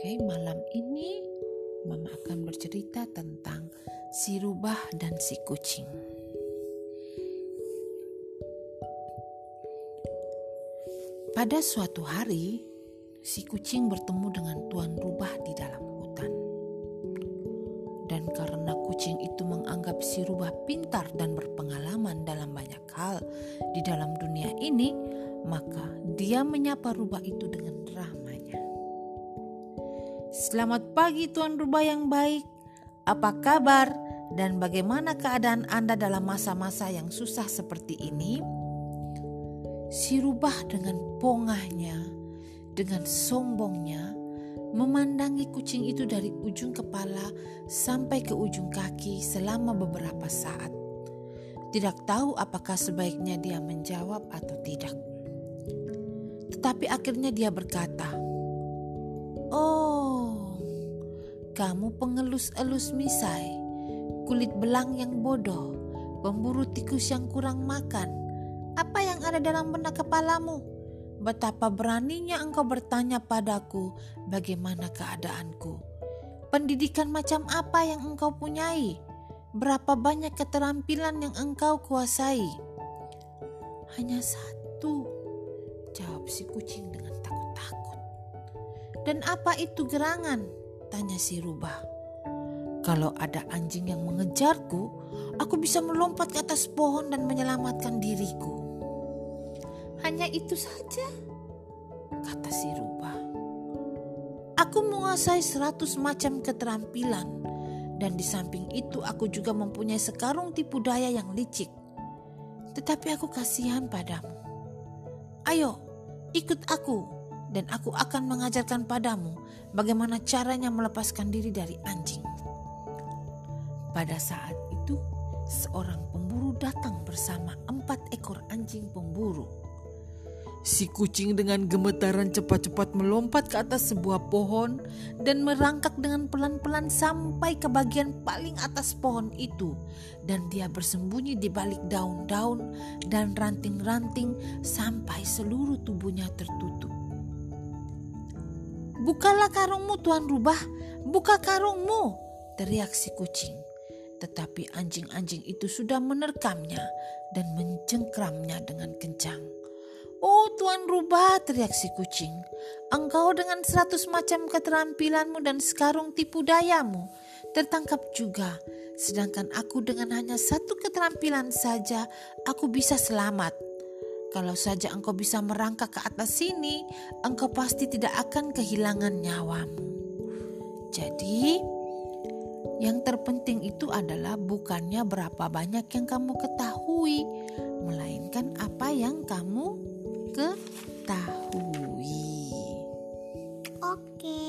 Oke, malam ini Mama akan bercerita tentang si rubah dan si kucing. Pada suatu hari, si kucing bertemu dengan tuan rubah di dalam hutan. Dan karena kucing itu menganggap si rubah pintar dan berpengalaman dalam banyak hal di dalam dunia ini, maka dia menyapa rubah itu dengan. Selamat pagi Tuan Rubah yang baik. Apa kabar dan bagaimana keadaan Anda dalam masa-masa yang susah seperti ini? Si rubah dengan pongahnya, dengan sombongnya, memandangi kucing itu dari ujung kepala sampai ke ujung kaki selama beberapa saat. Tidak tahu apakah sebaiknya dia menjawab atau tidak. Tetapi akhirnya dia berkata, kamu pengelus-elus misai, kulit belang yang bodoh, pemburu tikus yang kurang makan. Apa yang ada dalam benak kepalamu? Betapa beraninya engkau bertanya padaku bagaimana keadaanku. Pendidikan macam apa yang engkau punyai? Berapa banyak keterampilan yang engkau kuasai?" Hanya satu, jawab si kucing dengan takut-takut. Dan apa itu gerangan? Tanya si rubah. Kalau ada anjing yang mengejarku, aku bisa melompat ke atas pohon dan menyelamatkan diriku. Hanya itu saja, kata si rubah. Aku menguasai seratus macam keterampilan dan di samping itu aku juga mempunyai sekarung tipu daya yang licik. Tetapi aku kasihan padamu. Ayo, ikut aku, dan aku akan mengajarkan padamu bagaimana caranya melepaskan diri dari anjing. Pada saat itu, seorang pemburu datang bersama empat ekor anjing pemburu. Si kucing dengan gemetaran cepat-cepat melompat ke atas sebuah pohon dan merangkak dengan pelan-pelan sampai ke bagian paling atas pohon itu. Dan dia bersembunyi di balik daun-daun dan ranting-ranting sampai seluruh tubuhnya tertutup. Bukalah karungmu Tuan Rubah, buka karungmu, teriak si kucing. Tetapi anjing-anjing itu sudah menerkamnya dan mencengkramnya dengan kencang. Oh Tuan Rubah, teriak si kucing. Engkau dengan seratus macam keterampilanmu dan sekarung tipu dayamu tertangkap juga. Sedangkan aku dengan hanya satu keterampilan saja, aku bisa selamat. Kalau saja engkau bisa merangkak ke atas sini, engkau pasti tidak akan kehilangan nyawamu. Jadi, yang terpenting itu adalah bukannya berapa banyak yang kamu ketahui, melainkan apa yang kamu ketahui. Oke.